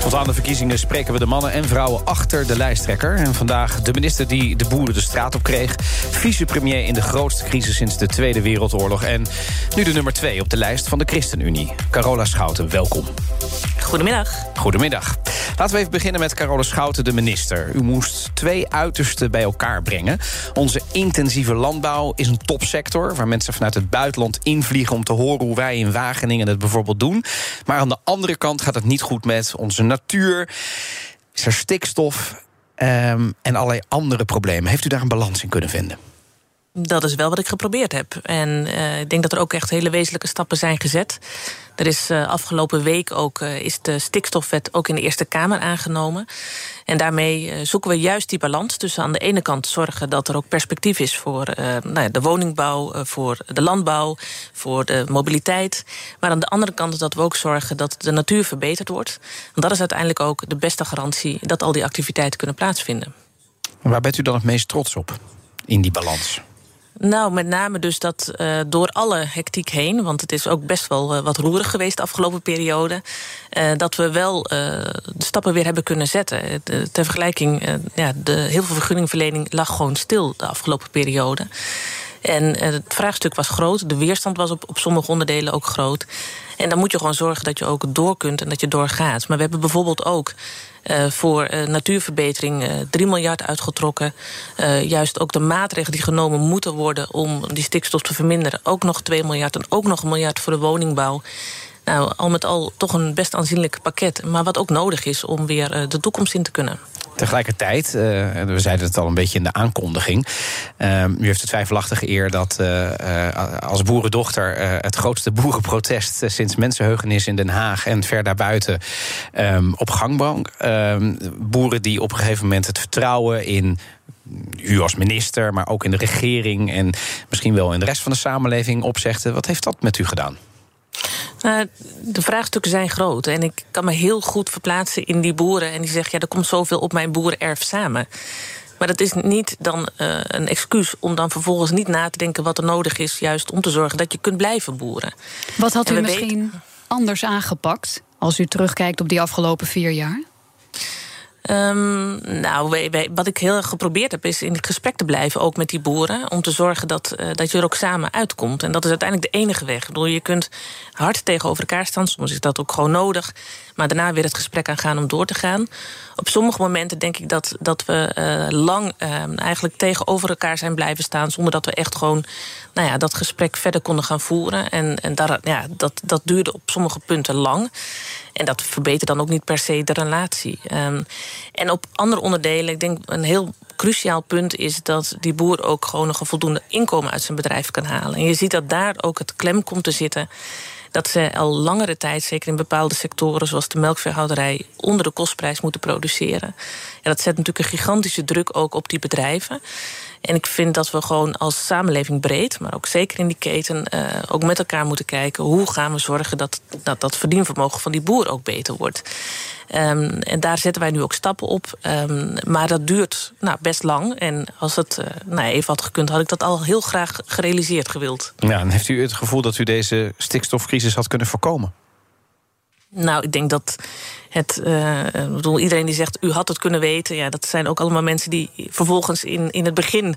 Tot aan de verkiezingen spreken we de mannen en vrouwen achter de lijsttrekker. En vandaag de minister die de boeren de straat op kreeg. Vicepremier in de grootste crisis sinds de Tweede Wereldoorlog. En nu de nummer twee op de lijst van de ChristenUnie. Carola Schouten, welkom. Goedemiddag. Goedemiddag. Laten we even beginnen met Carola Schouten, de minister. U moest twee uitersten bij elkaar brengen. Onze intensieve landbouw is een topsector... waar mensen vanuit het buitenland invliegen om te horen... hoe wij in Wageningen het bijvoorbeeld doen. Maar aan de andere kant gaat het niet goed met onze natuur... is er stikstof um, en allerlei andere problemen. Heeft u daar een balans in kunnen vinden? Dat is wel wat ik geprobeerd heb. En uh, ik denk dat er ook echt hele wezenlijke stappen zijn gezet. Er is uh, afgelopen week ook uh, is de stikstofwet ook in de Eerste Kamer aangenomen. En daarmee zoeken we juist die balans tussen aan de ene kant zorgen dat er ook perspectief is voor nou ja, de woningbouw, voor de landbouw, voor de mobiliteit. Maar aan de andere kant dat we ook zorgen dat de natuur verbeterd wordt. Want dat is uiteindelijk ook de beste garantie dat al die activiteiten kunnen plaatsvinden. Waar bent u dan het meest trots op in die balans? Nou, met name dus dat uh, door alle hectiek heen, want het is ook best wel uh, wat roerig geweest de afgelopen periode, uh, dat we wel de stappen weer hebben kunnen zetten. Ter vergelijking, ja, de, heel veel vergunningverlening lag gewoon stil de afgelopen periode. En het vraagstuk was groot, de weerstand was op, op sommige onderdelen ook groot. En dan moet je gewoon zorgen dat je ook door kunt en dat je doorgaat. Maar we hebben bijvoorbeeld ook uh, voor uh, natuurverbetering uh, 3 miljard uitgetrokken. juist ook de maatregelen die genomen moeten worden om die stikstof te verminderen. Ook nog 2 miljard en ook nog een miljard voor de woningbouw. Nou, al met al toch een best aanzienlijk pakket. Maar wat ook nodig is om weer de toekomst in te kunnen. Tegelijkertijd, uh, we zeiden het al een beetje in de aankondiging. Uh, u heeft de twijfelachtige eer dat uh, als boerendochter het grootste boerenprotest sinds mensenheugenis in Den Haag en ver daarbuiten um, op gang. Ehm, boeren die op een gegeven moment het vertrouwen in u als minister, maar ook in de regering en misschien wel in de rest van de samenleving opzegden. Wat heeft dat met u gedaan? Nou, de vraagstukken zijn groot. En ik kan me heel goed verplaatsen in die boeren. En die zeggen, ja, er komt zoveel op mijn boerenerf samen. Maar dat is niet dan uh, een excuus om dan vervolgens niet na te denken wat er nodig is, juist om te zorgen dat je kunt blijven boeren. Wat had u misschien weten... anders aangepakt als u terugkijkt op die afgelopen vier jaar? Um, nou, wat ik heel erg geprobeerd heb, is in het gesprek te blijven, ook met die boeren. Om te zorgen dat, uh, dat je er ook samen uitkomt. En dat is uiteindelijk de enige weg. Ik bedoel, je kunt hard tegenover elkaar staan, soms is dat ook gewoon nodig. Maar daarna weer het gesprek aangaan om door te gaan. Op sommige momenten denk ik dat, dat we uh, lang uh, eigenlijk tegenover elkaar zijn blijven staan. Zonder dat we echt gewoon nou ja, dat gesprek verder konden gaan voeren. En, en daar, ja, dat, dat duurde op sommige punten lang. En dat verbetert dan ook niet per se de relatie. Um, en op andere onderdelen, ik denk een heel cruciaal punt is dat die boer ook gewoon nog een voldoende inkomen uit zijn bedrijf kan halen. En je ziet dat daar ook het klem komt te zitten dat ze al langere tijd, zeker in bepaalde sectoren zoals de melkveehouderij, onder de kostprijs moeten produceren. En dat zet natuurlijk een gigantische druk ook op die bedrijven. En ik vind dat we gewoon als samenleving breed, maar ook zeker in die keten, uh, ook met elkaar moeten kijken hoe gaan we zorgen dat dat, dat verdienvermogen van die boer ook beter wordt. Um, en daar zetten wij nu ook stappen op. Um, maar dat duurt nou, best lang. En als het uh, nou, even had gekund, had ik dat al heel graag gerealiseerd gewild. Ja, en heeft u het gevoel dat u deze stikstofcrisis had kunnen voorkomen? Nou, ik denk dat het, uh, bedoel, iedereen die zegt, u had het kunnen weten. Ja, dat zijn ook allemaal mensen die vervolgens in, in het begin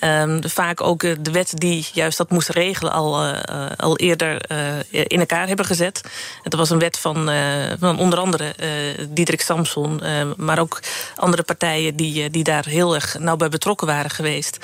um, vaak ook uh, de wet die juist dat moest regelen al, uh, al eerder in elkaar hebben gezet. Het was een wet van, van onder andere Diederik Samson, maar ook andere partijen die, die daar heel erg nauw bij betrokken waren geweest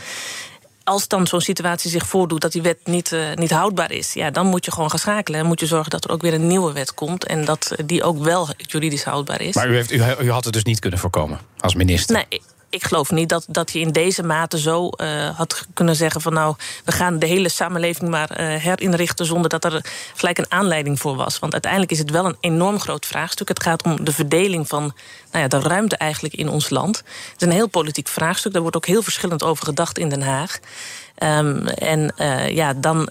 als dan zo'n situatie zich voordoet dat die wet niet, uh, niet houdbaar is, ja, dan moet je gewoon gaan schakelen. En moet je zorgen dat er ook weer een nieuwe wet komt. En dat die ook wel juridisch houdbaar is. Maar u, heeft, u, u had het dus niet kunnen voorkomen als minister? Nee, ik geloof niet dat, dat je in deze mate zo uh, had kunnen zeggen van nou, we gaan de hele samenleving maar uh, herinrichten zonder dat er gelijk een aanleiding voor was. Want uiteindelijk is het wel een enorm groot vraagstuk. Het gaat om de verdeling van nou ja, de ruimte eigenlijk in ons land. Het is een heel politiek vraagstuk. Daar wordt ook heel verschillend over gedacht in Den Haag. Um, en uh, ja, dan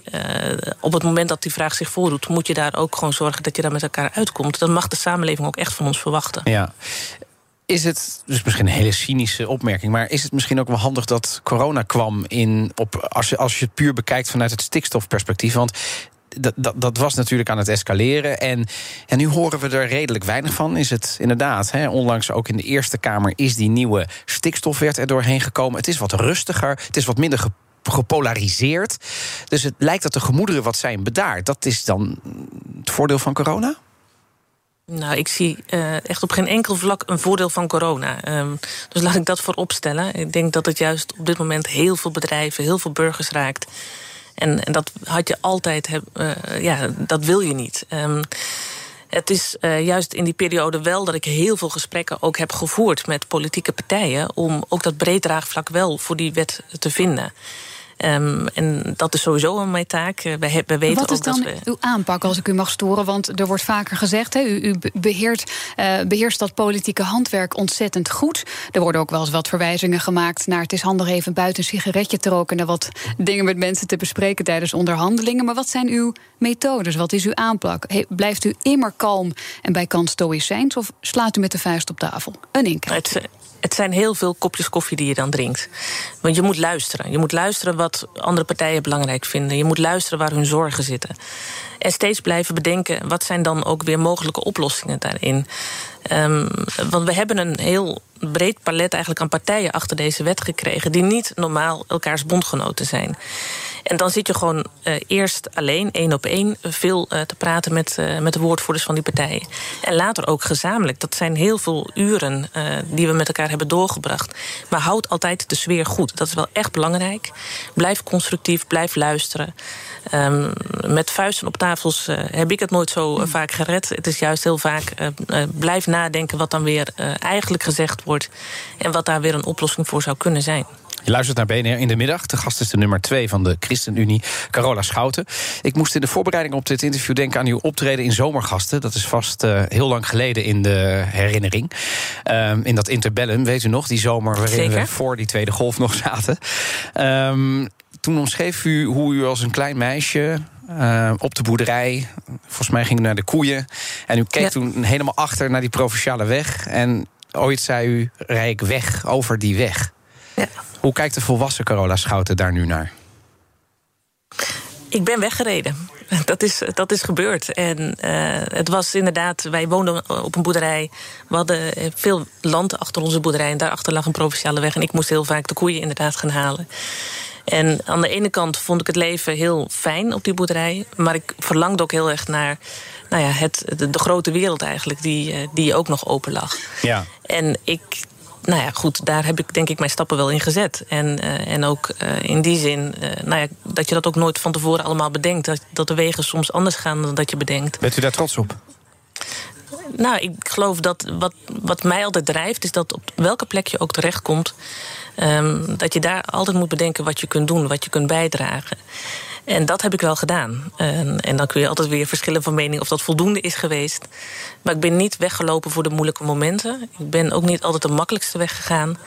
op het moment dat die vraag zich voordoet, moet je daar ook gewoon zorgen dat je daar met elkaar uitkomt. Dat mag de samenleving ook echt van ons verwachten. Ja. Is het, dus misschien een hele cynische opmerking, maar is het misschien ook wel handig dat corona kwam in op als je, als je het puur bekijkt vanuit het stikstofperspectief? Want dat, dat, dat, was natuurlijk aan het escaleren. En, en nu horen we er redelijk weinig van. Is het inderdaad, hè, onlangs ook in de Eerste Kamer is die nieuwe stikstofwet er doorheen gekomen. Het is wat rustiger, het is wat minder gepolariseerd. Dus het lijkt dat de gemoederen wat zijn bedaard. Dat is dan het voordeel van corona? Nou, ik zie uh, echt op geen enkel vlak een voordeel van corona. Um, dus laat ik dat voorop stellen. Ik denk dat het juist op dit moment heel veel bedrijven, heel veel burgers raakt. En, en dat had je altijd, uh, ja, dat wil je niet. Um, het is uh, juist in die periode wel dat ik heel veel gesprekken ook heb gevoerd met politieke partijen. om ook dat breed draagvlak wel voor die wet te vinden. Um, en dat is sowieso mijn taak. We, we weten Wat is dan we... uw aanpak, als ik u mag storen? Want er wordt vaker gezegd, he, u, u beheert, uh, beheerst dat politieke handwerk ontzettend goed. Er worden ook wel eens wat verwijzingen gemaakt naar... het is handig even buiten een sigaretje te roken... en wat dingen met mensen te bespreken tijdens onderhandelingen. Maar wat zijn uw methodes? Wat is uw aanpak? He, blijft u immer kalm en bij kans stoïcijns... of slaat u met de vuist op tafel? Een inkijk het zijn heel veel kopjes koffie die je dan drinkt. Want je moet luisteren. Je moet luisteren wat andere partijen belangrijk vinden. Je moet luisteren waar hun zorgen zitten. En steeds blijven bedenken, wat zijn dan ook weer mogelijke oplossingen daarin? Um, want we hebben een heel breed palet eigenlijk aan partijen achter deze wet gekregen... die niet normaal elkaars bondgenoten zijn. En dan zit je gewoon uh, eerst alleen, één op één... veel uh, te praten met, uh, met de woordvoerders van die partijen. En later ook gezamenlijk. Dat zijn heel veel uren die we met elkaar hebben doorgebracht. Maar houd altijd de sfeer goed. Dat is wel echt belangrijk. Blijf constructief, blijf luisteren. Um, met vuisten op tafels heb ik het nooit zo vaak gered. Het is juist heel vaak blijf nadenken wat dan weer eigenlijk gezegd wordt... en wat daar weer een oplossing voor zou kunnen zijn. Je luistert naar BNR in de middag. De gast is de nummer 2 van de ChristenUnie, Carola Schouten. Ik moest in de voorbereiding op dit interview denken aan uw optreden in Zomergasten. Dat is vast uh, heel lang geleden in de herinnering. Um, in dat interbellum, weet u nog, die zomer waarin Zeker. we voor die tweede golf nog zaten. Um, toen omschreef u hoe u als een klein meisje uh, op de boerderij. Volgens mij ging u naar de koeien. En u keek ja. toen helemaal achter naar die provinciale weg. En ooit zei u, rij ik weg over die weg. Ja. Hoe kijkt de volwassen Carola Schouten daar nu naar? Ik ben weggereden. Dat is, dat is gebeurd. En uh, het was inderdaad, wij woonden op een boerderij. We hadden veel land achter onze boerderij. En daarachter lag een provinciale weg. En ik moest heel vaak de koeien inderdaad gaan halen. En aan de ene kant vond ik het leven heel fijn op die boerderij. Maar ik verlangde ook heel erg naar nou ja, het, de, de grote wereld eigenlijk, die, die ook nog open lag. Ja. En ik nou ja, goed, daar heb ik denk ik mijn stappen wel in gezet. En, uh, en ook uh, in die zin, uh, nou ja, dat je dat ook nooit van tevoren allemaal bedenkt. Dat, dat de wegen soms anders gaan dan dat je bedenkt. Bent u daar trots op? Nou, ik geloof dat wat, wat mij altijd drijft, is dat op welke plek je ook terechtkomt, um, dat je daar altijd moet bedenken wat je kunt doen, wat je kunt bijdragen. En dat heb ik wel gedaan. En, en, dan kun je altijd weer verschillen van mening of dat voldoende is geweest. Maar ik ben niet weggelopen voor de moeilijke momenten. Ik ben ook niet altijd de makkelijkste weg gegaan.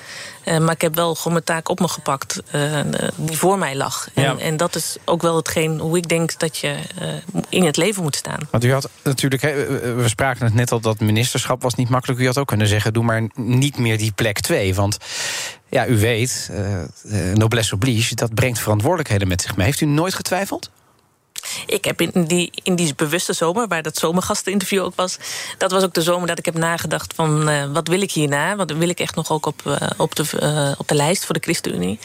Uh, maar ik heb wel gewoon mijn taak op me gepakt uh, die voor mij lag. En, ja. en, dat is ook wel hetgeen hoe ik denk dat je uh, in het leven moet staan. Want u had natuurlijk, we spraken het net al, dat ministerschap was niet makkelijk. U had ook kunnen zeggen, doe maar niet meer die plek 2. Want ja, u weet, noblesse oblige, dat brengt verantwoordelijkheden met zich mee. Heeft u nooit getwijfeld? Ik heb in die, in die bewuste zomer, waar dat zomergasteninterview ook was... dat was ook de zomer dat ik heb nagedacht van... Uh, wat wil ik hierna? Wat wil ik echt nog ook op, op, de, op de lijst voor de ChristenUnie?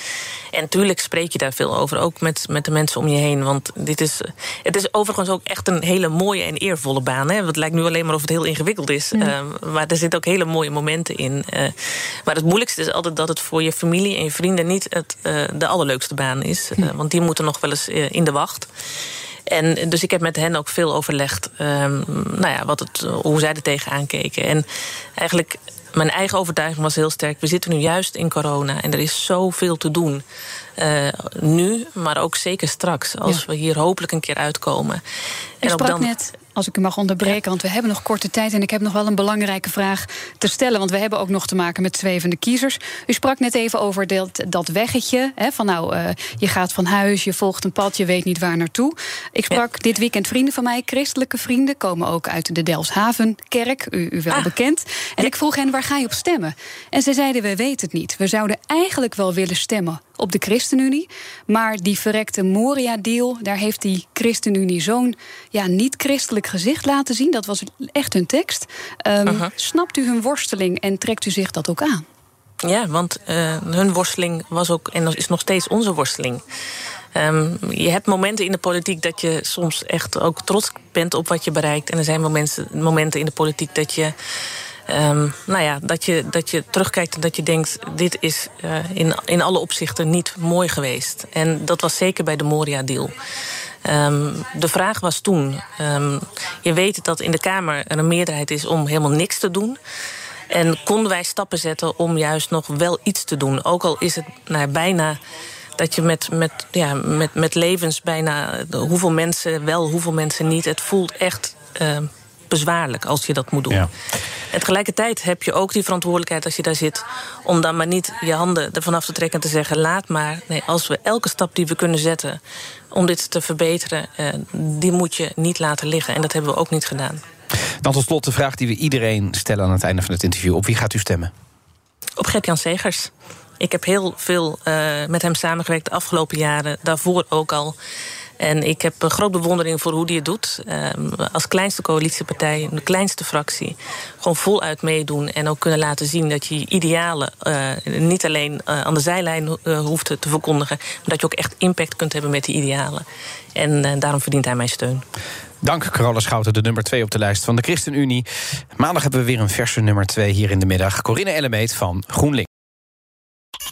En natuurlijk spreek je daar veel over, ook met, met de mensen om je heen. Want dit is, het is overigens ook echt een hele mooie en eervolle baan. Hè? Het lijkt nu alleen maar of het heel ingewikkeld is. Mm. maar er zitten ook hele mooie momenten in. maar het moeilijkste is altijd dat het voor je familie en je vrienden... niet het, de allerleukste baan is. Mm. want die moeten nog wel eens in de wacht. En dus ik heb met hen ook veel overlegd um, nou ja, wat het, hoe zij er tegenaan keken. En eigenlijk mijn eigen overtuiging was heel sterk. We zitten nu juist in corona en er is zoveel te doen. Uh, nu, maar ook zeker straks, als ja. we hier hopelijk een keer uitkomen. U sprak dan... net als ik u mag onderbreken, want we hebben nog korte tijd en ik heb nog wel een belangrijke vraag te stellen, want we hebben ook nog te maken met zwevende kiezers. U sprak net even over dat, dat weggetje, hè, van nou, uh, je gaat van huis, je volgt een pad, je weet niet waar naartoe. Ik sprak dit weekend vrienden van mij, christelijke vrienden, komen ook uit de Delfshavenkerk, u, u wel ah. bekend. En ik vroeg hen, waar ga je op stemmen? En ze zeiden, we weten het niet. We zouden eigenlijk wel willen stemmen op de ChristenUnie. Maar die verrekte Moria-deal, daar heeft die ChristenUnie zo'n ja, niet-christelijk gezicht laten zien. Dat was echt hun tekst. Um, Snapt u hun worsteling en trekt u zich dat ook aan? Ja, want uh, hun worsteling was ook en is nog steeds onze worsteling. Um, je hebt momenten in de politiek dat je soms echt ook trots bent op wat je bereikt. En er zijn momenten, momenten in de politiek dat je Um, nou ja, dat je, dat je terugkijkt en dat je denkt... dit is uh, in, in alle opzichten niet mooi geweest. En dat was zeker bij de Moria-deal. Um, de vraag was toen... Um, je weet dat in de Kamer er een meerderheid is om helemaal niks te doen... En konden wij stappen zetten om juist nog wel iets te doen. Ook al is het nou, bijna dat je met, met, ja, met, met levens bijna hoeveel mensen wel, hoeveel mensen niet. Het voelt echt bezwaarlijk als je dat moet doen. Ja. En tegelijkertijd heb je ook die verantwoordelijkheid als je daar zit... om dan maar niet je handen ervan af te trekken en te zeggen... laat maar, nee, als we elke stap die we kunnen zetten om dit te verbeteren... Eh, die moet je niet laten liggen. En dat hebben we ook niet gedaan. Dan tot slot de vraag die we iedereen stellen aan het einde van het interview. Op wie gaat u stemmen? Op Gert-Jan Segers. Ik heb heel veel uh, met hem samengewerkt de afgelopen jaren. Daarvoor ook al. En ik heb een grote bewondering voor hoe hij het doet. Um, als kleinste coalitiepartij, de kleinste fractie. Gewoon voluit meedoen en ook kunnen laten zien dat je idealen uh, niet alleen uh, aan de zijlijn hoeft te verkondigen, maar dat je ook echt impact kunt hebben met die idealen. En daarom verdient hij mijn steun. Dank, Carola Schouten, de nummer 2 op de lijst van de ChristenUnie. Maandag hebben we weer een verse nummer 2 hier in de middag. Corinne Ellemeet van GroenLinks.